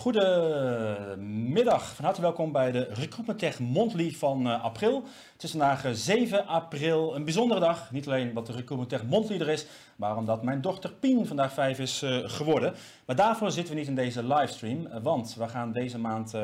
Goedemiddag, van harte welkom bij de Recruitment Tech Monthly van uh, april. Het is vandaag 7 eh, april, een bijzondere dag. Niet alleen omdat de Recruitment Tech Monthly er is, maar omdat mijn dochter Pien vandaag 5 is uh, geworden. Maar daarvoor zitten we niet in deze livestream, want we gaan deze maand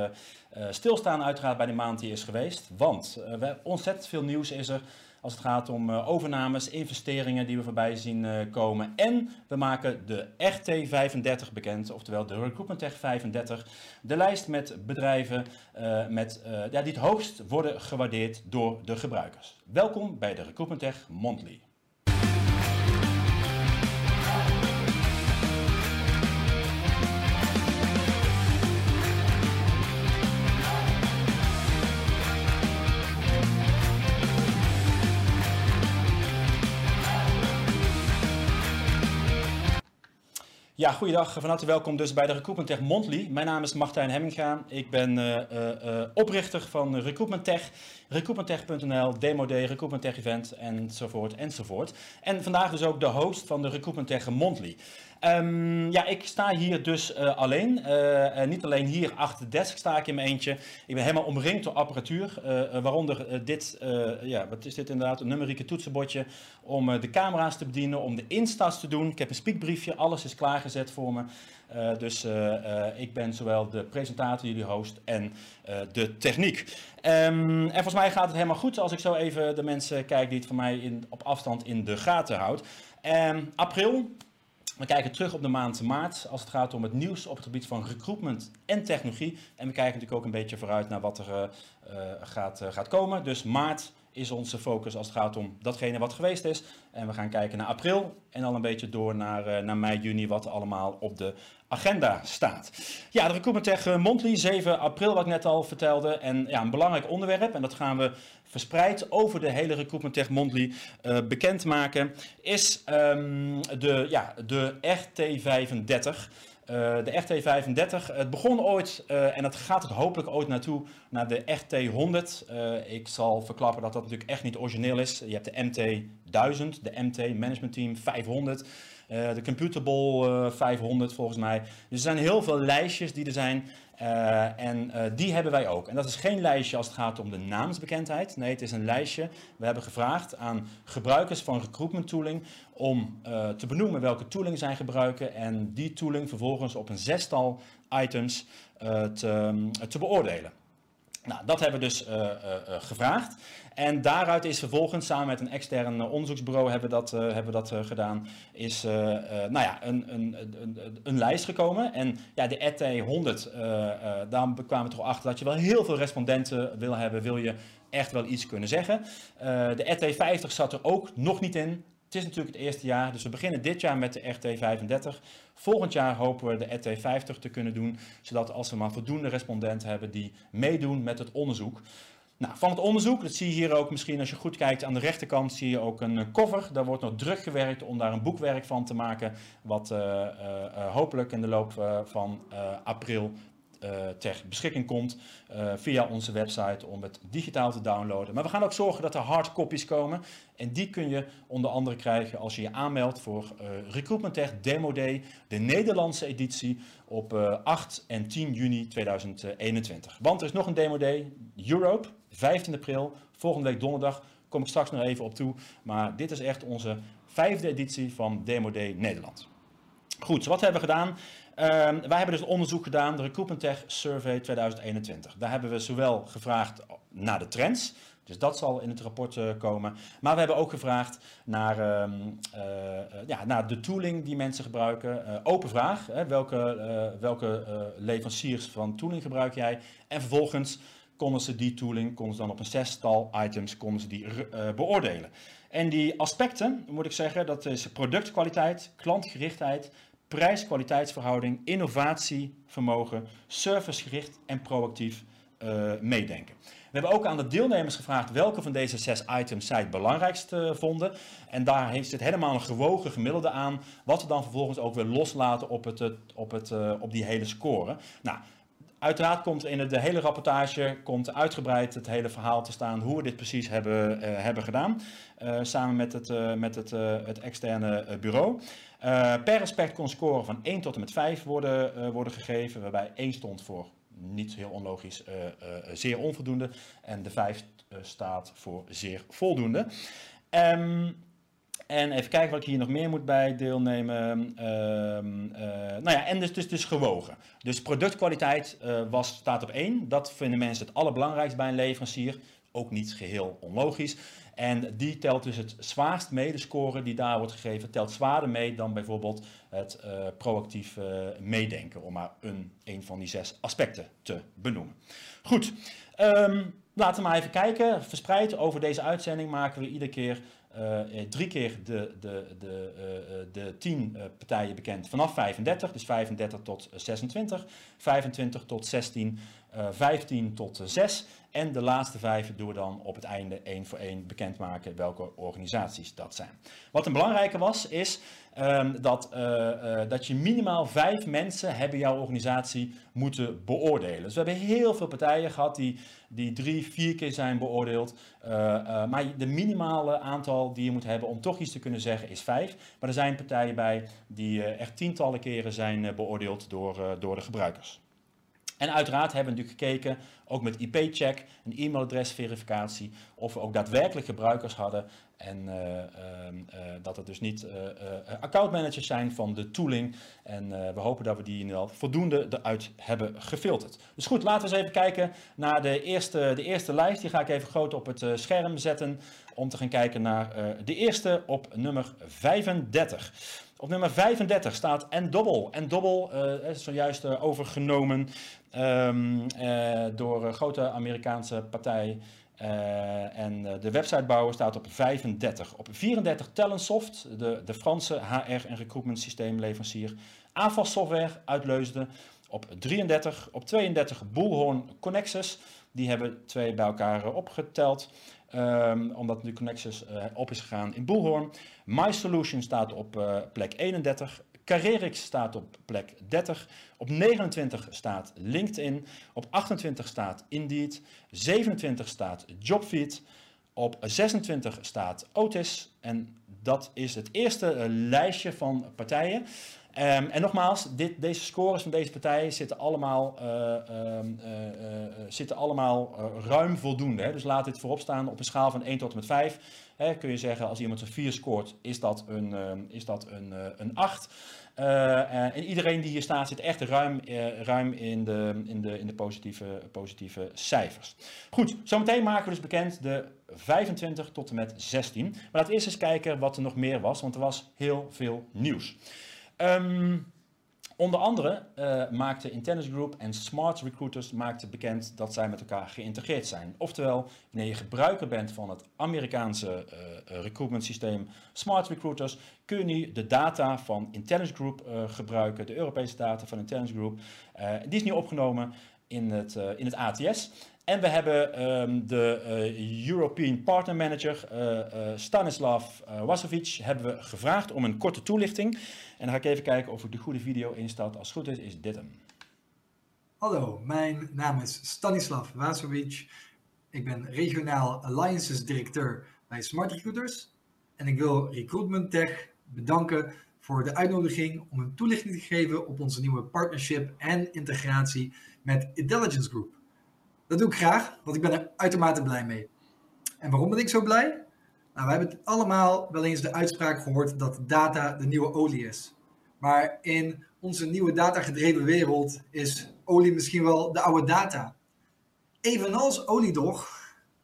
stilstaan uiteraard bij de maand die is geweest. Want ontzettend veel nieuws is er als het gaat om uh, overnames, investeringen die we voorbij zien uh, komen. En we maken de RT35 bekend, oftewel de Recruitment Tech 35. De lijst met bedrijven uh, met, ja, die het hoogst worden gewaardeerd door de gebruikers. Welkom bij de Recruitment Tech Monthly. Ja, goeiedag. Van harte welkom dus bij de Recruitment Tech Monthly. Mijn naam is Martijn Hemminga. Ik ben uh, uh, oprichter van Recruitment Tech, recruitmenttech.nl, Demo Day, Recruitment Tech Event enzovoort enzovoort. En vandaag dus ook de host van de Recruitment Tech Monthly. Um, ja, ik sta hier dus uh, alleen. Uh, niet alleen hier achter de desk sta ik in mijn eentje. Ik ben helemaal omringd door apparatuur. Uh, waaronder dit, ja, wat is dit inderdaad? Een numerieke toetsenbordje om de camera's te bedienen, om de instas te doen. Ik heb een speakbriefje, alles is klaargezet voor me. dus ik ben zowel de presentator, jullie host en de techniek. Um, en volgens mij gaat het helemaal goed als ik zo even de mensen kijk die het van mij in, op afstand in de gaten houdt. Um, april, we kijken terug op de maand maart als het gaat om het nieuws op het gebied van recruitment en technologie. En we kijken natuurlijk ook een beetje vooruit naar wat er uh, gaat, uh, gaat komen. Dus maart is onze focus als het gaat om datgene wat geweest is. En we gaan kijken naar april en dan een beetje door naar, uh, naar mei, juni, wat allemaal op de agenda staat. Ja, de Recruitment Tech Monthly, 7 april, wat ik net al vertelde. En ja, een belangrijk onderwerp, en dat gaan we verspreid over de hele Recruitment Tech Monthly uh, bekendmaken, is um, de, ja, de RT35. Uh, de RT35, het begon ooit en dat gaat het hopelijk ooit naartoe naar de RT100. Uh, ik zal verklappen dat dat natuurlijk echt niet origineel is. Je hebt de MT1000, de MT Management Team 500. Uh, de Computable uh, 500 volgens mij. Dus er zijn heel veel lijstjes die er zijn. Uh, en die hebben wij ook. En dat is geen lijstje als het gaat om de naamsbekendheid. Nee, het is een lijstje. We hebben gevraagd aan gebruikers van recruitment tooling om te benoemen welke tooling zij gebruiken. En die tooling vervolgens op een zestal items te, te beoordelen. Nou, dat hebben we dus gevraagd. En daaruit is vervolgens, samen met een extern onderzoeksbureau hebben we dat, uh, hebben dat gedaan, is nou ja, een, een, een, een, lijst gekomen. En ja, de ET 100, daar kwamen we toch achter dat je wel heel veel respondenten wil hebben, wil je echt wel iets kunnen zeggen. de ET 50 zat er ook nog niet in. Het is natuurlijk het eerste jaar, dus we beginnen dit jaar met de RT35. Volgend jaar hopen we de RT50 te kunnen doen, zodat als we maar voldoende respondenten hebben die meedoen met het onderzoek. Nou, van het onderzoek, dat zie je hier ook misschien als je goed kijkt aan de rechterkant, zie je ook een cover. Daar wordt nog druk gewerkt om daar een boekwerk van te maken, wat uh, uh, hopelijk in de loop van april ter beschikking komt uh, via onze website om het digitaal te downloaden. Maar we gaan ook zorgen dat er hardcopies komen. En die kun je onder andere krijgen als je je aanmeldt voor Recruitment Tech Demo Day, de Nederlandse editie op 8 en 10 juni 2021. Want er is nog een Demo Day, Europe, 15 april, volgende week donderdag. Kom ik straks nog even op toe. Maar dit is echt onze vijfde editie van Demo Day Nederland. Goed, wat hebben we gedaan? Uh, wij hebben dus onderzoek gedaan, de Recruitment Tech Survey 2021. Daar hebben we zowel gevraagd naar de trends, dus dat zal in het rapport uh, komen. Maar we hebben ook gevraagd naar, uh, uh, ja, naar de tooling die mensen gebruiken. open vraag, hè, welke, welke leveranciers van tooling gebruik jij? En vervolgens konden ze die tooling, konden ze dan op een zestal items, konden ze die beoordelen. En die aspecten, moet ik zeggen, dat is productkwaliteit, klantgerichtheid, prijs-kwaliteitsverhouding, innovatievermogen, servicegericht en proactief uh, meedenken. We hebben ook aan de deelnemers gevraagd welke van deze zes items zij het belangrijkst uh, vonden. En daar heeft het helemaal een gewogen gemiddelde aan, wat we dan vervolgens ook weer loslaten op, het, op, het, op die hele score. Nou, Uiteraard komt in de hele rapportage komt uitgebreid het hele verhaal te staan hoe we dit precies hebben, uh, hebben gedaan. Uh, samen met het, uh, met het, het externe bureau. per aspect kon scoren van 1 tot en met 5 worden, worden gegeven, waarbij 1 stond voor niet heel onlogisch zeer onvoldoende en de 5 staat voor zeer voldoende. Um, en even kijken wat ik hier nog meer moet bij deelnemen. Uh, nou ja, en dus, dus, dus gewogen. Dus productkwaliteit uh, was, staat op één. Dat vinden mensen het allerbelangrijkst bij een leverancier. Ook niet geheel onlogisch. En die telt dus het zwaarst mee, de score die daar wordt gegeven, telt zwaarder mee dan bijvoorbeeld het uh, proactief meedenken, om maar een, van die zes aspecten te benoemen. Goed, um, laten we maar even kijken. Verspreid over deze uitzending maken we iedere keer drie keer de, de, de, uh, de tien partijen bekend vanaf 35, dus 35 tot 26, 25 tot 16, 15 tot 6 en de laatste vijf doen we dan op het einde één voor één bekendmaken welke organisaties dat zijn. Wat een belangrijke was, is um, dat, uh, uh, dat je minimaal vijf mensen hebben jouw organisatie moeten beoordelen. Dus we hebben heel veel partijen gehad die, die drie, vier keer zijn beoordeeld. Uh, maar de minimale aantal die je moet hebben om toch iets te kunnen zeggen is vijf. Maar er zijn partijen bij die echt tientallen keren zijn beoordeeld door, door de gebruikers. En uiteraard hebben we natuurlijk gekeken, ook met IP-check, een e-mailadresverificatie, of we ook daadwerkelijk gebruikers hadden en uh, uh, uh, dat het dus niet accountmanagers zijn van de tooling. En we hopen dat we die ieder voldoende eruit hebben gefilterd. Dus goed, laten we eens even kijken naar de eerste, de eerste lijst. Die ga ik even groot op het scherm zetten om te gaan kijken naar de eerste op nummer 35. Op nummer 35 staat Endobbel. Endobbel uh, is zojuist uh, overgenomen uh, door een grote Amerikaanse partij. en de websitebouwer staat op 35. Op 34 Talentsoft, de, de Franse HR- en recruitment systeemleverancier. AFAS Software. Op 33. Op 32 Bullhorn Connexus. Die hebben twee bij elkaar opgeteld. Um, omdat nu Connexus uh, op is gegaan in Bullhorn. My Solution staat op uh, plek 31. Carerix staat op plek 30. Op 29 staat LinkedIn. Op 28 staat Indeed. 27 staat Jobfeed. Op 26 staat Otis. En dat is het eerste uh, lijstje van partijen. Um, en nogmaals, dit, deze scores van deze partijen zitten allemaal, uh, uh, uh, zitten allemaal ruim voldoende. Hè? Dus laat dit voorop staan op een schaal van 1 tot en met 5. Hè, kun je zeggen, als iemand een 4 scoort, is dat een, ehm, is dat een, een 8. en iedereen die hier staat zit echt ruim, ruim in de, in de, in de positieve, positieve cijfers. Goed, zometeen maken we dus bekend de 25 tot en met 16. Maar laten we eerst eens kijken wat er nog meer was, want er was heel veel nieuws. Um, onder andere uh, maakte Intelligence Group en Smart Recruiters maakten bekend dat zij met elkaar geïntegreerd zijn. Oftewel, wanneer je gebruiker bent van het Amerikaanse uh, recruitment systeem Smart Recruiters, kun je nu de data van Intelligence Group gebruiken, de Europese data van Intelligence Group. die is nu opgenomen in het, in het ATS. En we hebben um, de European Partner Manager Stanislav Wasovic hebben we gevraagd om een korte toelichting. En dan ga ik even kijken of ik de goede video instart. Als het goed is, is dit hem. Hallo, mijn naam is Stanislav Wasovic. Ik ben regionaal Alliances directeur bij Smart Recruiters. En ik wil Recruitment Tech bedanken voor de uitnodiging om een toelichting te geven op onze nieuwe partnership en integratie met Intelligence Group. Dat doe ik graag, want ik ben er uitermate blij mee. En waarom ben ik zo blij? Nou, we hebben allemaal wel eens de uitspraak gehoord dat data de nieuwe olie is. Maar in onze nieuwe datagedreven wereld is olie misschien wel de oude data. Evenals olie toch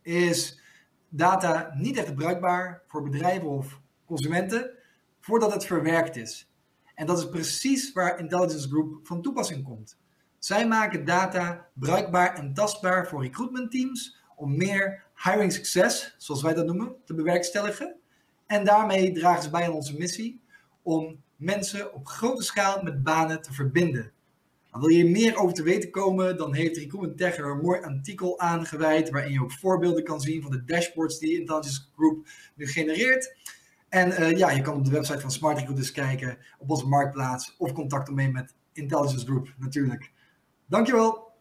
is data niet echt bruikbaar voor bedrijven of consumenten voordat het verwerkt is. En dat is precies waar Intelligence Group van toepassing komt. Zij maken data bruikbaar en tastbaar voor recruitment teams om meer hiring success, zoals wij dat noemen, te bewerkstelligen. En daarmee dragen ze bij aan onze missie om mensen op grote schaal met banen te verbinden. Nou, wil je meer over te weten komen, dan heeft Recruitment Tech een mooi artikel aan gewijd, waarin je ook voorbeelden kan zien van de dashboards die Intelligence Group nu genereert. En uh, ja, je kan op de website van Smart Recruiters kijken, op onze marktplaats, of contact opnemen met Intelligence Group natuurlijk. Dankjewel.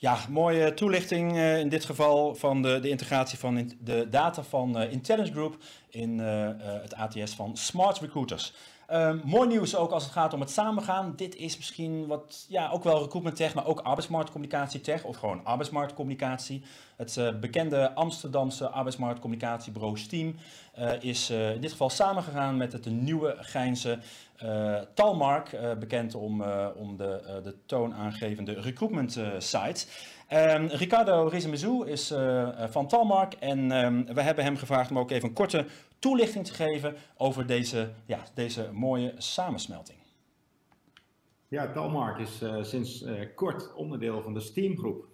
Ja, mooie toelichting uh, in dit geval van de, de integratie van de data van uh, Intelligence Group in uh, het ATS van Smart Recruiters. Um, mooi nieuws ook als het gaat om het samengaan. Dit is misschien wat, ja, ook wel recruitment tech, maar ook arbeidsmarktcommunicatie tech, of gewoon arbeidsmarktcommunicatie. Het uh, bekende Amsterdamse arbeidsmarktcommunicatiebureau Steam uh, is uh, in dit geval samengegaan met het nieuwe Geinse Talmark, bekend om, om de, de toonaangevende recruitment site. Um, Ricardo Rizemezou is van Talmark en um, we hebben hem gevraagd om ook even een korte toelichting te geven over deze, ja, deze mooie samensmelting. Ja, Talmark is uh, sinds kort onderdeel van de Steamgroep.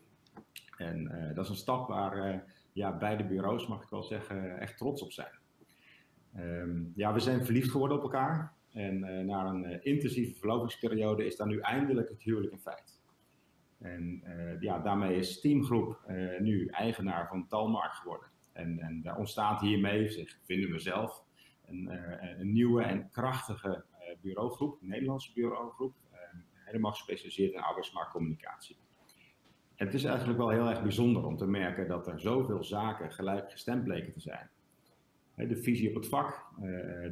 En dat is een stap waar ja, beide bureaus, mag ik wel zeggen, echt trots op zijn. Um, ja, we zijn verliefd geworden op elkaar. En na een intensieve verlovingsperiode is daar nu eindelijk het huwelijk in feit. En ja, daarmee is Steamgroep nu eigenaar van Talmark geworden. En, en daar ontstaat hiermee, zich, vinden we zelf, een, uh, een nieuwe en krachtige bureaugroep, een Nederlandse bureaugroep, helemaal gespecialiseerd in arbeidsmarktcommunicatie. Het is eigenlijk wel heel erg bijzonder om te merken dat er zoveel zaken gelijk gestemd bleken te zijn. De visie op het vak,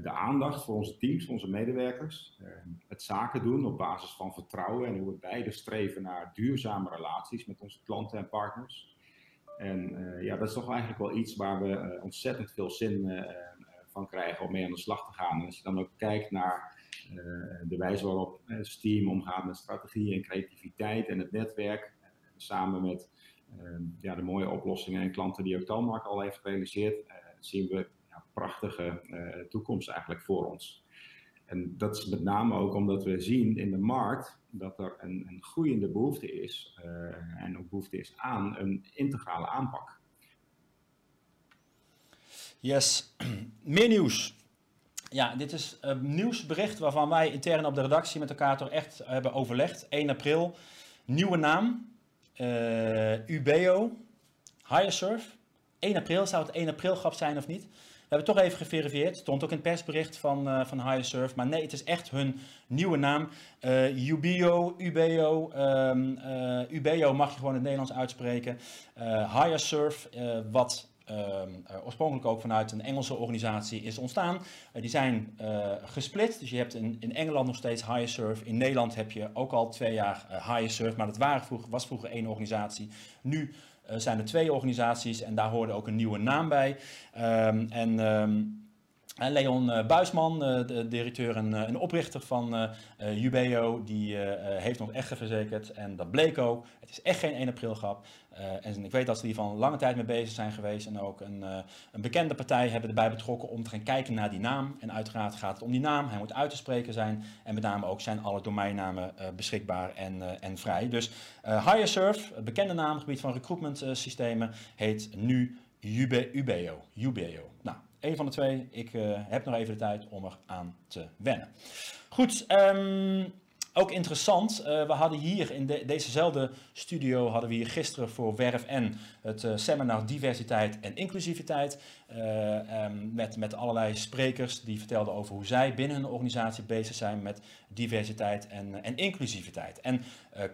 de aandacht voor onze teams, onze medewerkers, het zaken doen op basis van vertrouwen en hoe we beide streven naar duurzame relaties met onze klanten en partners. En uh, ja, dat is toch eigenlijk wel iets waar we ontzettend veel zin van krijgen om mee aan de slag te gaan. En als je dan ook kijkt naar de wijze waarop Steam omgaat met strategie en creativiteit en het netwerk, samen met ja, de mooie oplossingen en klanten die ook Talmark al heeft gerealiseerd, zien we prachtige toekomst eigenlijk voor ons. En dat is met name ook omdat we zien in de markt dat er een, een groeiende behoefte is uh, en ook behoefte is aan een integrale aanpak. Yes, meer nieuws. Ja, dit is een nieuwsbericht waarvan wij intern op de redactie met elkaar toch echt hebben overlegd. 1 april, nieuwe naam, uh, Ubeo, Highersurf. 1 april, zou het 1 april grap zijn of niet? We hebben toch even geverifieerd. Stond ook in het persbericht van, uh, van HireSurf. Maar nee, het is echt hun nieuwe naam. Uh, Ubio, Ubeo. Um, uh, Ubeo mag je gewoon in het Nederlands uitspreken. Uh, HireSurf, wat uh, oorspronkelijk ook vanuit een Engelse organisatie is ontstaan. Die zijn uh, gesplit, dus je hebt in, in Engeland nog steeds HireSurf. In Nederland heb je ook al twee jaar HireSurf, maar dat waren vroeger, was vroeger één organisatie. Nu zijn er twee organisaties en daar hoorde ook een nieuwe naam bij. Um, en... Um, Leon uh, Buisman, uh, de directeur en, uh, en oprichter van Jubeo, die heeft ons echt verzekerd. En dat bleek ook. Het is echt geen 1 april grap. en ik weet dat ze hier van lange tijd mee bezig zijn geweest. En ook een, een, bekende partij hebben erbij betrokken om te gaan kijken naar die naam. En uiteraard gaat het om die naam. Hij moet uit te spreken zijn. En met name ook zijn alle domeinnamen beschikbaar en, en vrij. Dus HireSurf, het bekende naamgebied van recruitment systemen, heet nu Ubeo. Ubeo. Nou, een van de twee. Ik uh, heb nog even de tijd om er aan te wennen. Goed, um, ook interessant. Uh, we hadden hier in de, dezezelfde studio hadden we hier gisteren voor Werf N het uh, seminar diversiteit en inclusiviteit. Um, met, met allerlei sprekers die vertelden over hoe zij binnen hun organisatie bezig zijn met diversiteit en, en inclusiviteit. En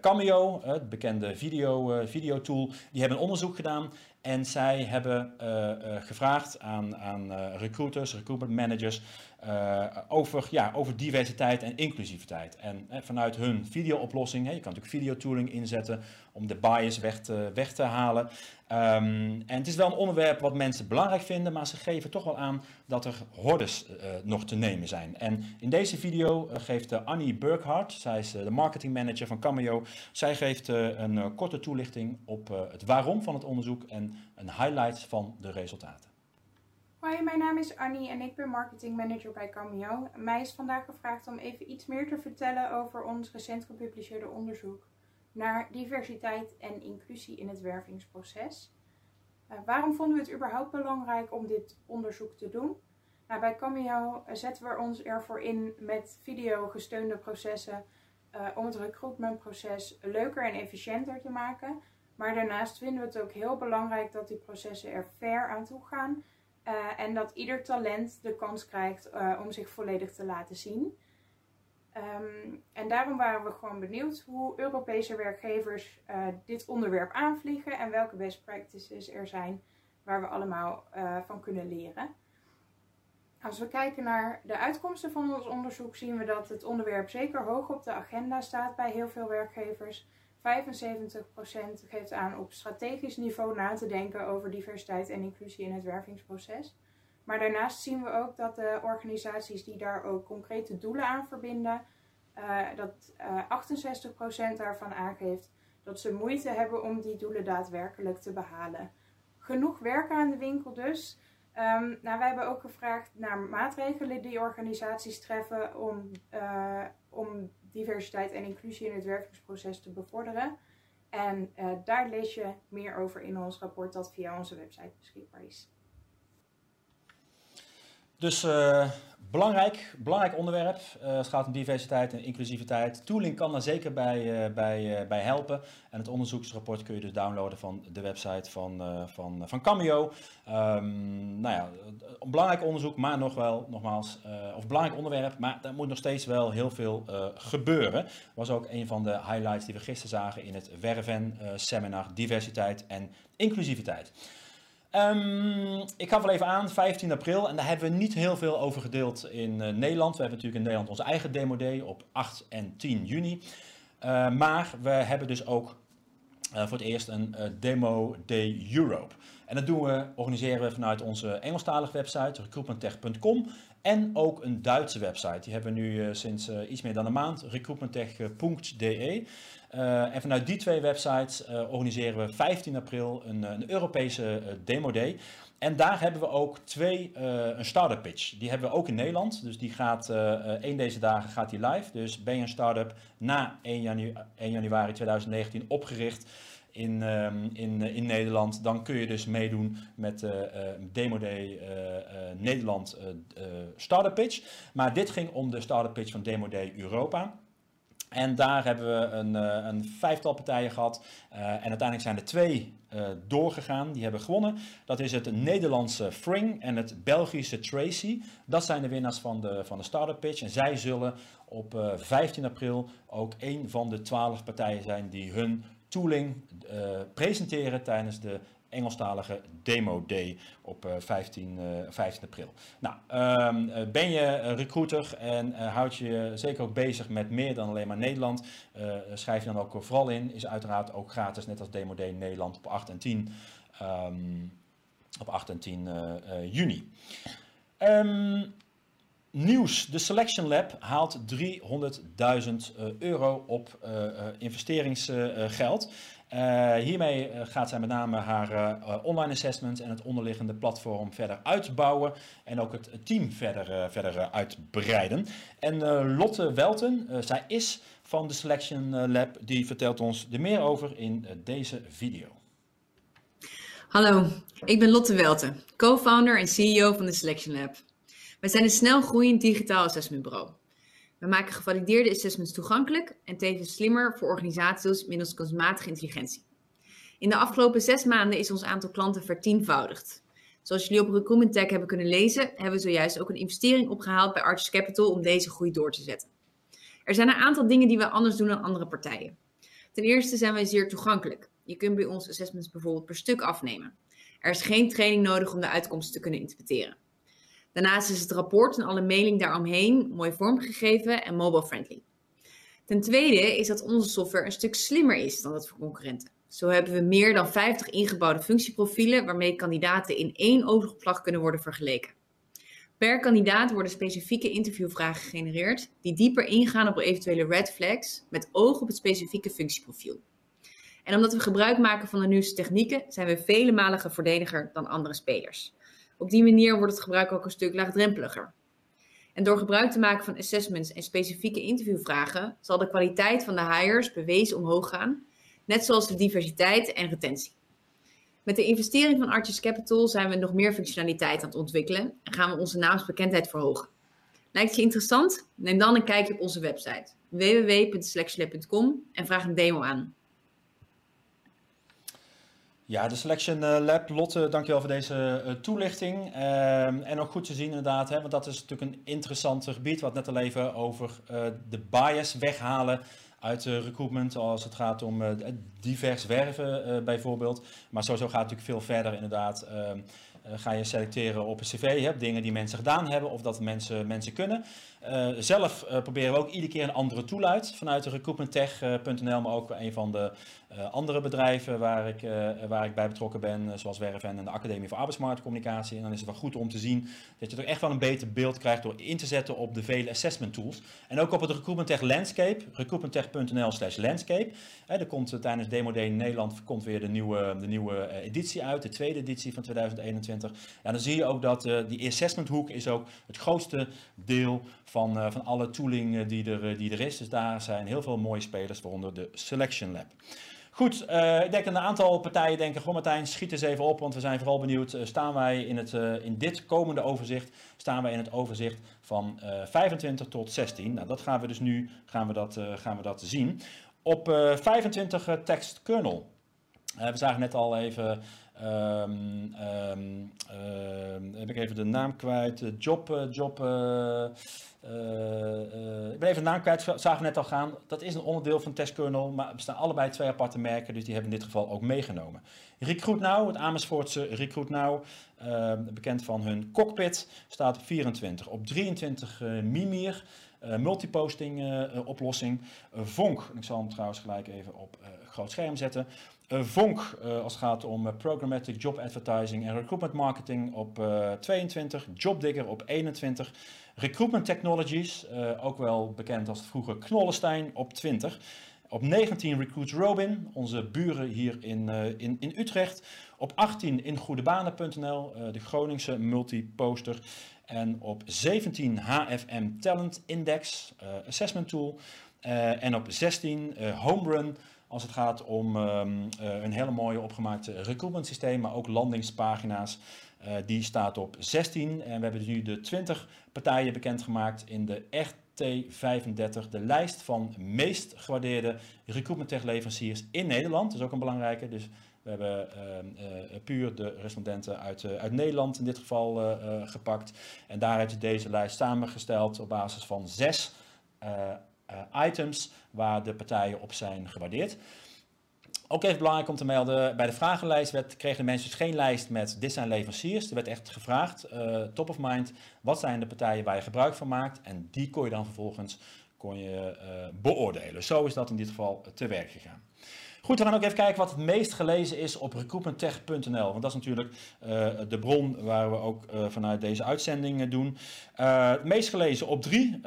Cameo, het bekende video, videotool, die hebben een onderzoek gedaan en zij hebben uh, uh, gevraagd aan, aan uh, recruiters, recruitment managers, over, ja, over diversiteit en inclusiviteit. En vanuit hun videooplossing, hè, je kan natuurlijk videotooling inzetten om de bias weg te, weg te halen. Um, en het is wel een onderwerp wat mensen belangrijk vinden, maar ze geven toch wel aan dat er hordes nog te nemen zijn. En in deze video geeft Annie Burkhardt, zij is de marketingmanager van Cameo, zij geeft een korte toelichting op het waarom van het onderzoek en een highlight van de resultaten. Hoi, mijn naam is Annie en ik ben marketing manager bij Cameo. Mij is vandaag gevraagd om even iets meer te vertellen over ons recent gepubliceerde onderzoek naar diversiteit en inclusie in het wervingsproces. Uh, waarom vonden we het überhaupt belangrijk om dit onderzoek te doen? Nou, bij Cameo zetten we ons ervoor in met video gesteunde processen uh, om het recruitmentproces leuker en efficiënter te maken. Maar daarnaast vinden we het ook heel belangrijk dat die processen er fair aan toe gaan. Uh, en dat ieder talent de kans krijgt uh, om zich volledig te laten zien. Ehm, en daarom waren we gewoon benieuwd hoe Europese werkgevers uh, dit onderwerp aanvliegen en welke best practices er zijn waar we allemaal van kunnen leren. Als we kijken naar de uitkomsten van ons onderzoek, zien we dat het onderwerp zeker hoog op de agenda staat bij heel veel werkgevers. 75% geeft aan op strategisch niveau na te denken over diversiteit en inclusie in het wervingsproces. Maar daarnaast zien we ook dat de organisaties die daar ook concrete doelen aan verbinden, uh, dat uh, 68% daarvan aangeeft dat ze moeite hebben om die doelen daadwerkelijk te behalen. Genoeg werk aan de winkel dus. Um, nou, wij hebben ook gevraagd naar maatregelen die organisaties treffen om, uh, om diversiteit en inclusie in het wervingsproces te bevorderen. En uh, daar lees je meer over in ons rapport dat via onze website beschikbaar is. Dus uh, belangrijk, belangrijk onderwerp. Uh, het gaat om diversiteit en inclusiviteit. Tooling kan daar zeker bij, uh, bij, bij helpen. En het onderzoeksrapport kun je dus downloaden van de website van, van, van Cameo. Um, nou ja, een belangrijk onderzoek, maar nog wel, nogmaals, of belangrijk onderwerp. Maar er moet nog steeds wel heel veel gebeuren. Was ook een van de highlights die we gisteren zagen in het Werven seminar Diversiteit en Inclusiviteit. Um, ik gaf wel even aan, 15 april, en daar hebben we niet heel veel over gedeeld in uh, Nederland. We hebben natuurlijk in Nederland onze eigen Demo Day op 8 en 10 juni. Uh, maar we hebben dus ook uh, voor het eerst een Demo Day Europe. En dat doen we, organiseren we vanuit onze Engelstalige website, recruitmenttech.com. En ook een Duitse website. Die hebben we nu sinds iets meer dan een maand, recruitmenttech.de. Uh, en vanuit die twee websites uh, organiseren we 15 april een, een Europese demo day. En daar hebben we ook twee, een startup pitch. Die hebben we ook in Nederland. Dus die gaat, één deze dagen gaat die live. Dus ben je een start-up na 1, janu 1 januari 2019 opgericht in, um, in, in Nederland, dan kun je dus meedoen met de Demo Day Nederland Startup Pitch. Maar dit ging om de Startup Pitch van Demo Day Europa. En daar hebben we een, uh, een vijftal partijen gehad. Uh, en uiteindelijk zijn er twee uh, doorgegaan. Die hebben gewonnen. Dat is het Nederlandse Fring en het Belgische Tracy. Dat zijn de winnaars van de, van de Startup Pitch. En zij zullen op 15 april ook een van de twaalf partijen zijn die hun tooling presenteren tijdens de Engelstalige Demo Day op 15, uh, 15 april. Nou, um, ben je recruiter en uh, houd je zeker ook bezig met meer dan alleen maar Nederland, schrijf je dan ook vooral in. Is uiteraard ook gratis, net als Demo Day Nederland op 8 en 10, um, op 8 en 10 juni. Um, Nieuws, de Selection Lab haalt 300.000 euro op investeringsgeld. Uh, hiermee uh, gaat zij met name haar uh, online assessment en het onderliggende platform verder uitbouwen en ook het team verder, verder uitbreiden. En Lotte Welten, zij is van de Selection Lab, die vertelt ons er meer over in deze video. Hallo, ik ben Lotte Welten, co-founder en CEO van de Selection Lab. Wij zijn een snel groeiend digitaal assessmentbureau. We maken gevalideerde assessments toegankelijk en tevens slimmer voor organisaties middels kunstmatige intelligentie. In de afgelopen zes maanden is ons aantal klanten vertienvoudigd. Zoals jullie op Recruitment Tech hebben kunnen lezen, hebben we zojuist ook een investering opgehaald bij Arches Capital om deze groei door te zetten. Er zijn een aantal dingen die we anders doen dan andere partijen. Ten eerste zijn wij zeer toegankelijk. Je kunt bij ons assessments bijvoorbeeld per stuk afnemen. Er is geen training nodig om de uitkomsten te kunnen interpreteren. Daarnaast is het rapport en alle mailing daaromheen mooi vormgegeven en mobile-friendly. Ten tweede is dat onze software een stuk slimmer is dan dat van concurrenten. Zo hebben we meer dan 50 ingebouwde functieprofielen waarmee kandidaten in één oogopslag kunnen worden vergeleken. Per kandidaat worden specifieke interviewvragen gegenereerd die dieper ingaan op eventuele red flags met oog op het specifieke functieprofiel. En omdat we gebruik maken van de nieuwste technieken zijn we vele malen voordeliger dan andere spelers. Op die manier wordt het gebruik ook een stuk laagdrempeliger. En door gebruik te maken van assessments en specifieke interviewvragen zal de kwaliteit van de hires bewezen omhoog gaan, net zoals de diversiteit en retentie. Met de investering van Arches Capital zijn we nog meer functionaliteit aan het ontwikkelen en gaan we onze naamsbekendheid verhogen. Lijkt je interessant? Neem dan een kijkje op onze website www.selectionlab.com en vraag een demo aan. Ja, de Selection eh, Lab, Lotte, dankjewel voor deze uh, toelichting. Ehm, en ook goed te zien inderdaad, hè, want dat is natuurlijk een interessant gebied. Wat net al even over uh, de bias weghalen uit recruitment als het gaat om divers werven bijvoorbeeld. Maar sowieso gaat het natuurlijk veel verder inderdaad. Ehm, ga je selecteren op een cv, hè, dingen die mensen gedaan hebben of dat mensen, mensen kunnen. Uh, zelf uh, proberen we ook iedere keer een andere tool uit vanuit de recruitmenttech.nl, maar ook een van de andere bedrijven waar ik, waar ik bij betrokken ben, zoals Werven en de Academie voor Arbeidsmarktcommunicatie. En dan is het wel goed om te zien dat je toch echt wel een beter beeld krijgt door in te zetten op de vele assessment tools. En ook op het Recruitment Landscape, recruitmenttech.nl slash landscape. er komt tijdens Demo Day in Nederland komt weer de nieuwe, de nieuwe editie uit, de tweede editie van 2021. En dan zie je ook dat die assessment hoek is ook het grootste deel van, uh, van alle tooling eh, die er, eh, die er is. Dus daar zijn heel veel mooie spelers, waaronder de Selection Lab. Goed, ik denk dat een aantal partijen denken, goh Martijn, schiet eens even op, want we zijn vooral benieuwd, staan wij in, het, in dit komende overzicht, staan wij in het overzicht van 25 tot 16. Nou, dat gaan we dus nu, gaan we dat, gaan we dat zien. Op 25 tekst kernel. we zagen net al even Um, um, heb ik even de naam kwijt. Job, job uh, ik ben even de naam kwijt, zagen we net al gaan. Dat is een onderdeel van testkernel, maar er bestaan allebei twee aparte merken, dus die hebben in dit geval ook meegenomen. Recruit Now, het Amersfoortse Recruit Now, bekend van hun cockpit, staat op 24. Op 23 uh, Mimir, multiposting oplossing. Vonk, ik zal hem trouwens gelijk even op groot scherm zetten. Vonk, als het gaat om programmatic job advertising en recruitment marketing op 22. Jobdigger op 21. Recruitment Technologies, ook wel bekend als vroeger Knollenstein, op 20. Op 19 Recruit Robin, onze buren hier in, in, in Utrecht. Op 18 in goedebanen.nl, uh, de Groningse multiposter. En op 17 HFM Talent Index, assessment tool. en op 16 Homerun, als het gaat om um, een hele mooie opgemaakte recruitment systeem, maar ook landingspagina's. Uh, die staat op 16 en we hebben nu de 20 partijen bekendgemaakt in de RT35, de lijst van meest gewaardeerde recruitment tech leveranciers in Nederland. Dat is ook een belangrijke, dus we hebben uh, uh, puur de respondenten uit, uit Nederland in dit geval gepakt. En daaruit is deze lijst samengesteld op basis van zes items waar de partijen op zijn gewaardeerd. Ook even belangrijk om te melden, bij de vragenlijst werd, kregen de mensen dus geen lijst met dit zijn leveranciers. Er werd echt gevraagd, uh, top of mind, wat zijn de partijen waar je gebruik van maakt. En die kon je dan vervolgens kon je, uh, beoordelen. Zo is dat in dit geval te werk gegaan. Goed, we gaan ook even kijken wat het meest gelezen is op recruitmenttech.nl. Want dat is natuurlijk uh, de bron waar we ook uh, vanuit deze uitzending doen. Uh, het meest gelezen op drie,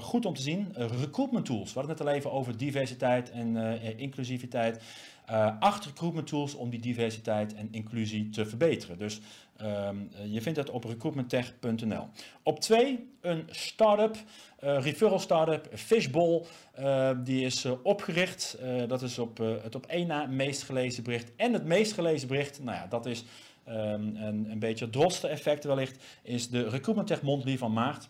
goed om te zien, recruitment tools. We hadden het net al even over diversiteit en inclusiviteit uh, acht recruitment tools om die diversiteit en inclusie te verbeteren. Dus um, je vindt het op recruitmenttech.nl. Op twee, een start-up, uh, referral start-up, Fishbowl. Die is opgericht. dat is op het op één na meest gelezen bericht. En het meest gelezen bericht, nou ja, dat is um, een, een beetje het drotste effect wellicht, is de Recruitment Tech van maart.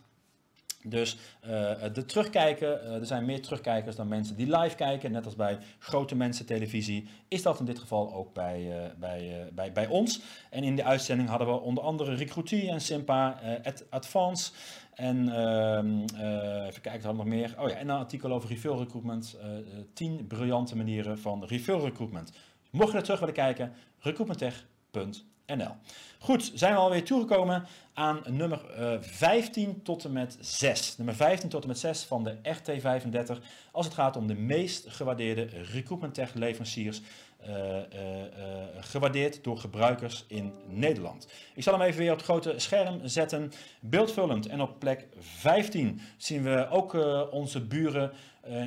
Dus uh, de terugkijken, uh, er zijn meer terugkijkers dan mensen die live kijken. Net als bij grote mensen televisie is dat in dit geval ook bij, uh, bij, bij, bij ons. En in de uitzending hadden we onder andere Recruitie en Simpa, Ad Advance. En ehm, even kijken, hadden nog meer. Oh ja, en een artikel over refill recruitment. 10 briljante manieren van refill recruitment. Mocht je er terug willen kijken, recruitmenttech.nl. Goed, zijn we alweer toegekomen aan nummer uh, eh, 15 tot en met 6. Nummer 15 tot en met 6 van de RT35 als het gaat om de meest gewaardeerde recruitment tech leveranciers. Uh, uh, gewaardeerd door gebruikers in Nederland. Ik zal hem even weer op het grote scherm zetten. Beeldvullend. En op plek 15 zien we ook onze buren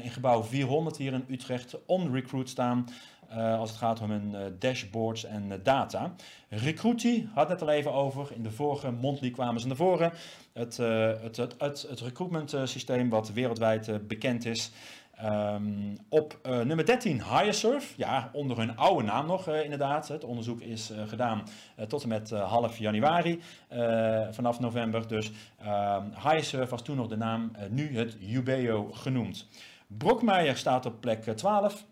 in gebouw 400 hier in Utrecht on recruit staan. Uh, als het gaat om hun uh, dashboards en uh, data. Recruity had het al even over. In de vorige Monthly kwamen ze naar voren. Het, het, het, het, het recruitment systeem wat wereldwijd bekend is. Um, op nummer 13 HireSurf. Ja, onder hun oude naam nog inderdaad. Het onderzoek is gedaan tot en met half januari. vanaf november dus. Ehm, HireSurf was toen nog de naam. nu het Ubeo genoemd. Brokmeijer staat op plek 12.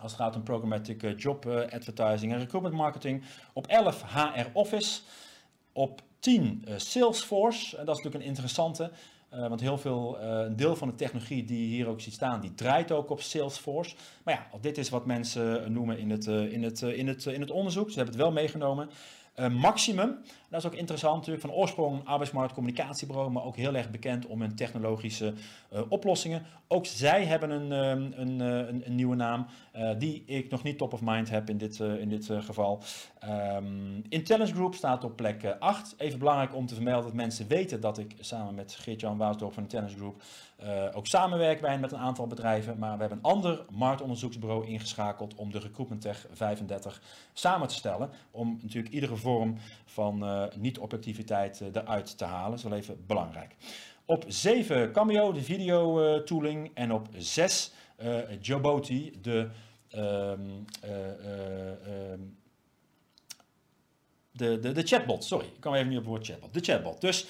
Als het gaat om programmatic job advertising en recruitment marketing. Op 11 HR Office. Op 10 Salesforce. En dat is natuurlijk een interessante. Want heel veel, een deel van de technologie die je hier ook ziet staan, die draait ook op Salesforce. Maar ja, dit is wat mensen noemen in het, uh, in het, in het, in het onderzoek. Ze hebben het wel meegenomen. Maximum, dat is ook interessant natuurlijk, van oorsprong arbeidsmarktcommunicatiebureau, maar ook heel erg bekend om hun technologische uh, oplossingen. Ook zij hebben een, um, een, een, een, nieuwe naam, uh, die ik nog niet top of mind heb in dit, in dit geval. Um, Intelligence Group staat op plek 8. Even belangrijk om te vermelden dat mensen weten dat ik samen met Geert-Jan Waasdorp van Intelligence Group ook samenwerk bij met een aantal bedrijven. Maar we hebben een ander marktonderzoeksbureau ingeschakeld om de Recruitment Tech 35 samen te stellen. Om natuurlijk iedere vorm van uh, niet-objectiviteit uh, eruit te halen. Dat is wel even belangrijk. Op 7 Cameo, de video tooling. En op 6 Joboti, de, um, um, de, de, de chatbot. Sorry, ik kwam even niet op het woord chatbot. De chatbot. Dus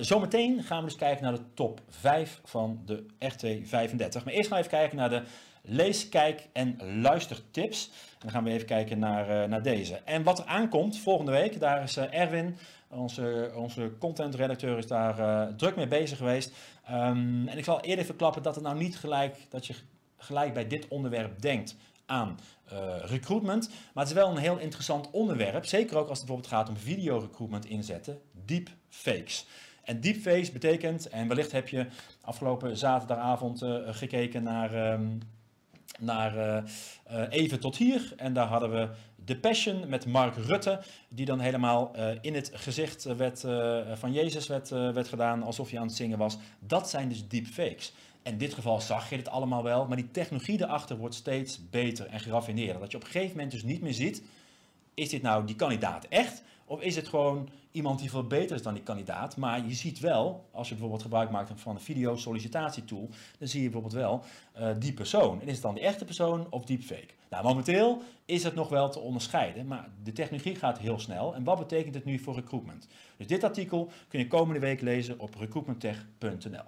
zometeen gaan we dus kijken naar de top 5 van de RT35. Maar eerst gaan we even kijken naar de lees, kijk en luistertips. En dan gaan we even kijken naar, uh, naar deze. En wat er aankomt volgende week, daar is uh, Erwin, onze, onze content-redacteur, is daar druk mee bezig geweest. Um, en ik zal eerder verklappen dat het nou niet gelijk, dat je gelijk bij dit onderwerp denkt aan recruitment. Maar het is wel een heel interessant onderwerp. Zeker ook als het bijvoorbeeld gaat om video-recruitment inzetten. Deepfakes. En deepfakes betekent, en wellicht heb je afgelopen zaterdagavond gekeken naar... Um, naar uh, Even tot hier. En daar hadden we The Passion met Mark Rutte, die dan helemaal in het gezicht werd, van Jezus werd, werd gedaan, alsof hij aan het zingen was. Dat zijn dus deepfakes. In dit geval zag je het allemaal wel, maar die technologie erachter wordt steeds beter en geraffineerder. Dat je op een gegeven moment dus niet meer ziet, is dit nou die kandidaat echt? Of is het gewoon iemand die veel beter is dan die kandidaat? Maar je ziet wel, als je bijvoorbeeld gebruik maakt van een video sollicitatietool, dan zie je bijvoorbeeld wel uh, die persoon. En is het dan de echte persoon of deepfake? Nou, momenteel is het nog wel te onderscheiden, maar de technologie gaat heel snel. En wat betekent het nu voor recruitment? Dus dit artikel kun je komende week lezen op recruitmenttech.nl.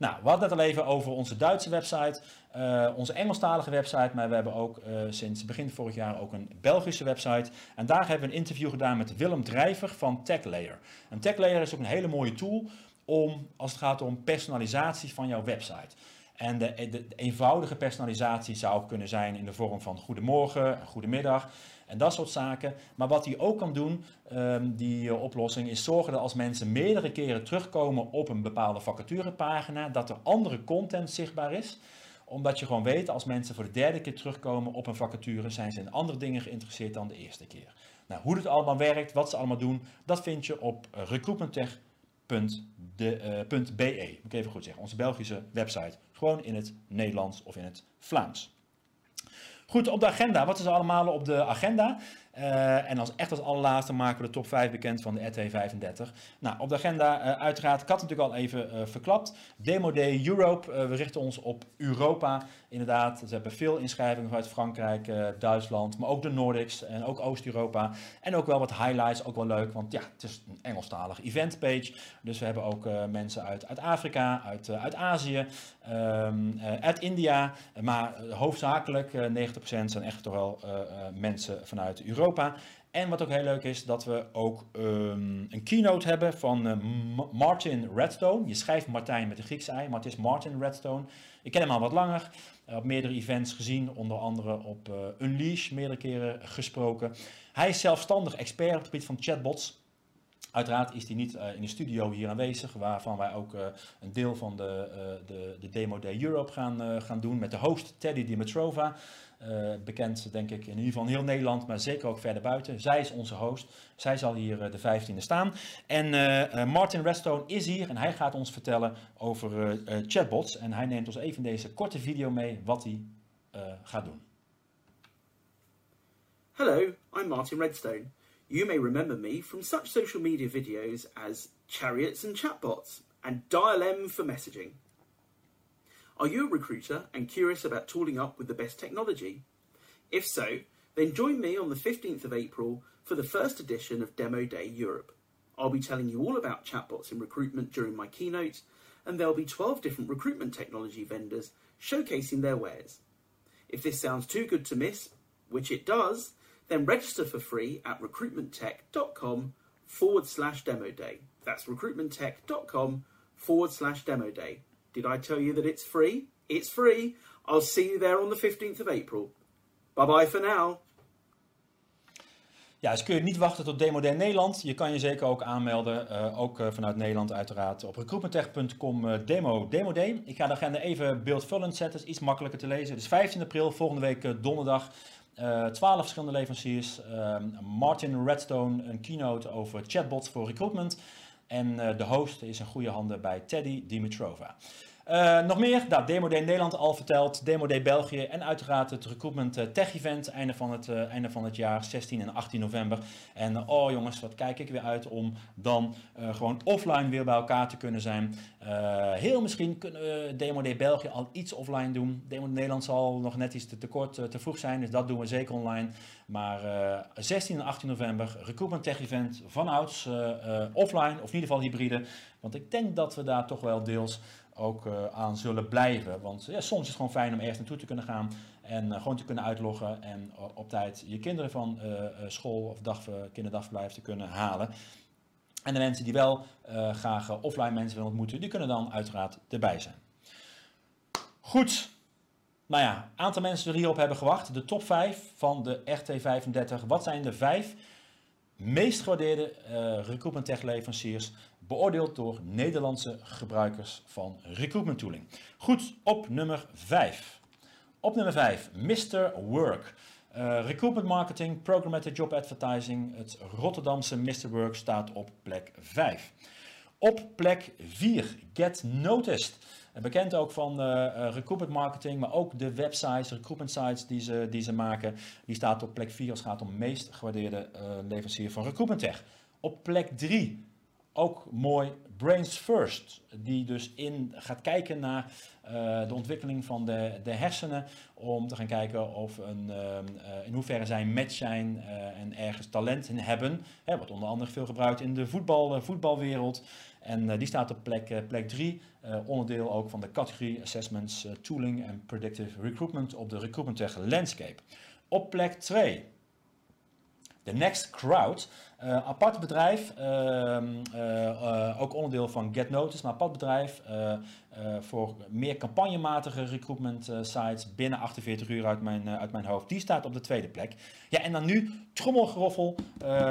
Nou, we hadden het al even over onze Duitse website, uh, onze Engelstalige website, maar we hebben ook uh, sinds begin vorig jaar ook een Belgische website. En daar hebben we een interview gedaan met Willem Drijver van TechLayer. En TechLayer is ook een hele mooie tool om, als het gaat om personalisatie van jouw website. En de, de, de, eenvoudige personalisatie zou kunnen zijn in de vorm van goedemorgen, goedemiddag en dat soort zaken. Maar wat hij ook kan doen, um, die uh, oplossing, is zorgen dat als mensen meerdere keren terugkomen op een bepaalde vacaturepagina, dat er andere content zichtbaar is omdat je gewoon weet, als mensen voor de derde keer terugkomen op een vacature, zijn ze in andere dingen geïnteresseerd dan de eerste keer. Nou, hoe dit allemaal werkt, wat ze allemaal doen, dat vind je op uh, recruitmenttech.be. Uh, Moet ik even goed zeggen, onze Belgische website. Gewoon in het Nederlands of in het Vlaams. Goed, op de agenda. Wat is er allemaal op de agenda? Uh, en als echt als allerlaatste maken we de top 5 bekend van de RT35. Nou, op de agenda uh, uiteraard, ik had natuurlijk al even uh, verklapt. Demo Day Europe, we richten ons op Europa. Inderdaad, ze hebben veel inschrijvingen vanuit Frankrijk, Duitsland, maar ook de Nordics en ook Oost-Europa. En ook wel wat highlights, ook wel leuk, want ja, het is een Engelstalig eventpage. Dus we hebben ook mensen uit, uit Afrika, uit, uit Azië, um, uit India. Maar hoofdzakelijk, 90% zijn echt toch wel mensen vanuit Europa. En wat ook heel leuk is, dat we ook um, een keynote hebben van uh, Martin Redstone. Je schrijft Martijn met de Griekse ei, maar het is Martin Redstone. Ik ken hem al wat langer, uh, op meerdere events gezien, onder andere op Unleash, meerdere keren gesproken. Hij is zelfstandig expert op het gebied van chatbots. Uiteraard is hij niet uh, in de studio hier aanwezig, waarvan wij ook uh, een deel van de, uh, de, de Demo Day Europe gaan, gaan doen met de host Teddy Dimitrova. bekend denk ik in ieder geval heel Nederland, maar zeker ook verder buiten. Zij is onze host. Zij zal hier de 15e staan. En Martin Redstone is hier en hij gaat ons vertellen over chatbots. En hij neemt ons even deze korte video mee wat hij gaat doen. Hello, I'm Martin Redstone. You may remember me from such social media videos as Chariots and Chatbots and Dial M for messaging. Are you a recruiter and curious about tooling up with the best technology? If so, then join me on the 15th of April for the first edition of Demo Day Europe. I'll be telling you all about chatbots in recruitment during my keynote, and there'll be 12 different recruitment technology vendors showcasing their wares. If this sounds too good to miss, which it does, then register for free at recruitmenttech.com forward slash demo day. That's recruitmenttech.com forward slash demo day. Did I tell you that it's free? It's free. I'll see you there on the 15th of April. Bye bye for now. Ja, dus kun je niet wachten tot Demo Day Nederland. Je kan je zeker ook aanmelden, uh, ook uh, vanuit Nederland uiteraard, op recruitmenttech.com uh, demo, demo Day. Ik ga de agenda even beeldvullend zetten, is iets makkelijker te lezen. Dus 15 april, volgende week donderdag, 12 verschillende leveranciers. Ehm, Martin Redstone, een keynote over chatbots voor recruitment. En de host is in goede handen bij Teddy Dimitrova. Uh, nog meer, nou, Demo Day Nederland al verteld, Demo Day België en uiteraard het Recruitment uh, Tech Event einde van, het, uh, einde van het jaar, 16 en 18 november. En oh jongens, wat kijk ik weer uit om dan gewoon offline weer bij elkaar te kunnen zijn. heel misschien kunnen we Demo Day België al iets offline doen. Demo Nederland zal nog net iets te, te kort, te vroeg zijn, dus dat doen we zeker online. Maar 16 en 18 november, Recruitment Tech Event vanouds offline of in ieder geval hybride. Want ik denk dat we daar toch wel deels ook uh, aan zullen blijven. Want ja, soms is het gewoon fijn om ergens naartoe te kunnen gaan en uh, gewoon te kunnen uitloggen en op tijd je kinderen van school of dag, kinderdagverblijf te kunnen halen. En de mensen die wel graag offline mensen willen ontmoeten, die kunnen dan uiteraard erbij zijn. Goed. Nou ja, aantal mensen die hierop hebben gewacht. De top 5 van de RT35. Wat zijn de vijf meest gewaardeerde uh, recruitment tech leveranciers beoordeeld door Nederlandse gebruikers van recruitment tooling. Goed, op nummer 5. Op nummer 5, Mr. Work. Uh, recruitment marketing, programmatic job advertising. Het Rotterdamse Mr. Work staat op plek 5. Op plek 4, Get Noticed. Bekend ook van uh, recruitment marketing, maar ook de websites, recruitment sites die ze, die ze maken. Die staat op plek 4 als het gaat om meest gewaardeerde leverancier van recruitment tech. Op plek 3, ook mooi, Brains First, die dus in gaat kijken naar uh, de ontwikkeling van de, de hersenen, om te gaan kijken of een, uh, uh, in hoeverre zij match zijn en ergens talent in hebben, hè, wat onder andere veel gebruikt in de voetbal, voetbalwereld. En die staat op plek, plek 3, onderdeel ook van de categorie Assessments, Tooling en Predictive Recruitment op de Recruitment Tech Landscape. Op plek 2, Next Crowd. Uh, apart bedrijf, uh, uh, ook onderdeel van Get Notice, maar apart bedrijf voor meer campagnematige recruitment sites binnen 48 uur uit mijn, uit mijn hoofd. Die staat op de tweede plek. Ja, en dan nu trommelgeroffel,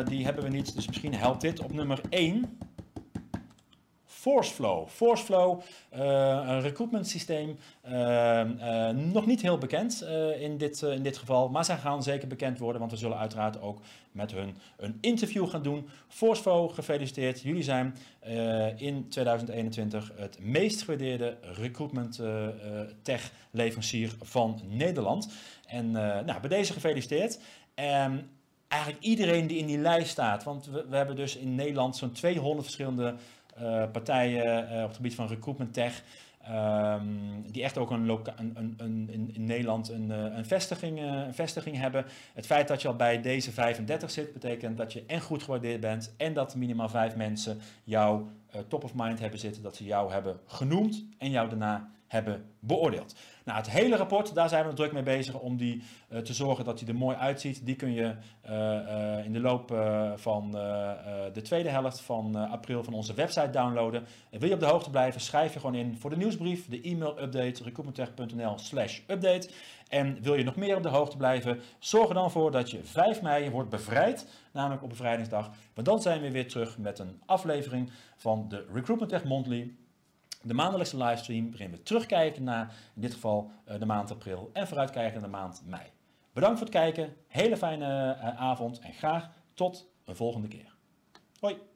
die hebben we niet, dus misschien helpt dit op nummer 1. ForceFlow. ForceFlow, uh, een recruitment systeem, uh, uh, nog niet heel bekend in, dit, in dit geval, maar zij gaan zeker bekend worden, want we zullen uiteraard ook met hun een interview gaan doen. ForceFlow, gefeliciteerd. Jullie zijn in 2021 het meest gewaardeerde recruitment tech leverancier van Nederland. En nou, bij deze gefeliciteerd. En eigenlijk iedereen die in die lijst staat, want we, we hebben dus in Nederland zo'n 200 verschillende partijen uh, op het gebied van recruitment tech. Um, die echt ook een, een, een, een in Nederland een, eh, een, vestiging, een vestiging hebben. Het feit dat je al bij deze 35 zit, betekent dat je en goed gewaardeerd bent. En dat minimaal vijf mensen jou top of mind hebben zitten. Dat ze jou hebben genoemd en jou daarna hebben beoordeeld. Nou, het hele rapport, daar zijn we druk mee bezig om die uh, te zorgen dat hij er mooi uitziet. Die kun je uh, uh, in de loop van de tweede helft van april van onze website downloaden. En wil je op de hoogte blijven, schrijf je gewoon in voor de nieuwsbrief, de e-mail-update, recruitmenttech.nl slash update. En wil je nog meer op de hoogte blijven, zorg er dan voor dat je 5 mei wordt bevrijd, namelijk op bevrijdingsdag. Want dan zijn we weer terug met een aflevering van de Recruitment Tech Monthly de maandelijkse livestream waarin we terugkijken naar in dit geval de maand april en vooruitkijken naar de maand mei. Bedankt voor het kijken, hele fijne avond en graag tot een volgende keer. Hoi!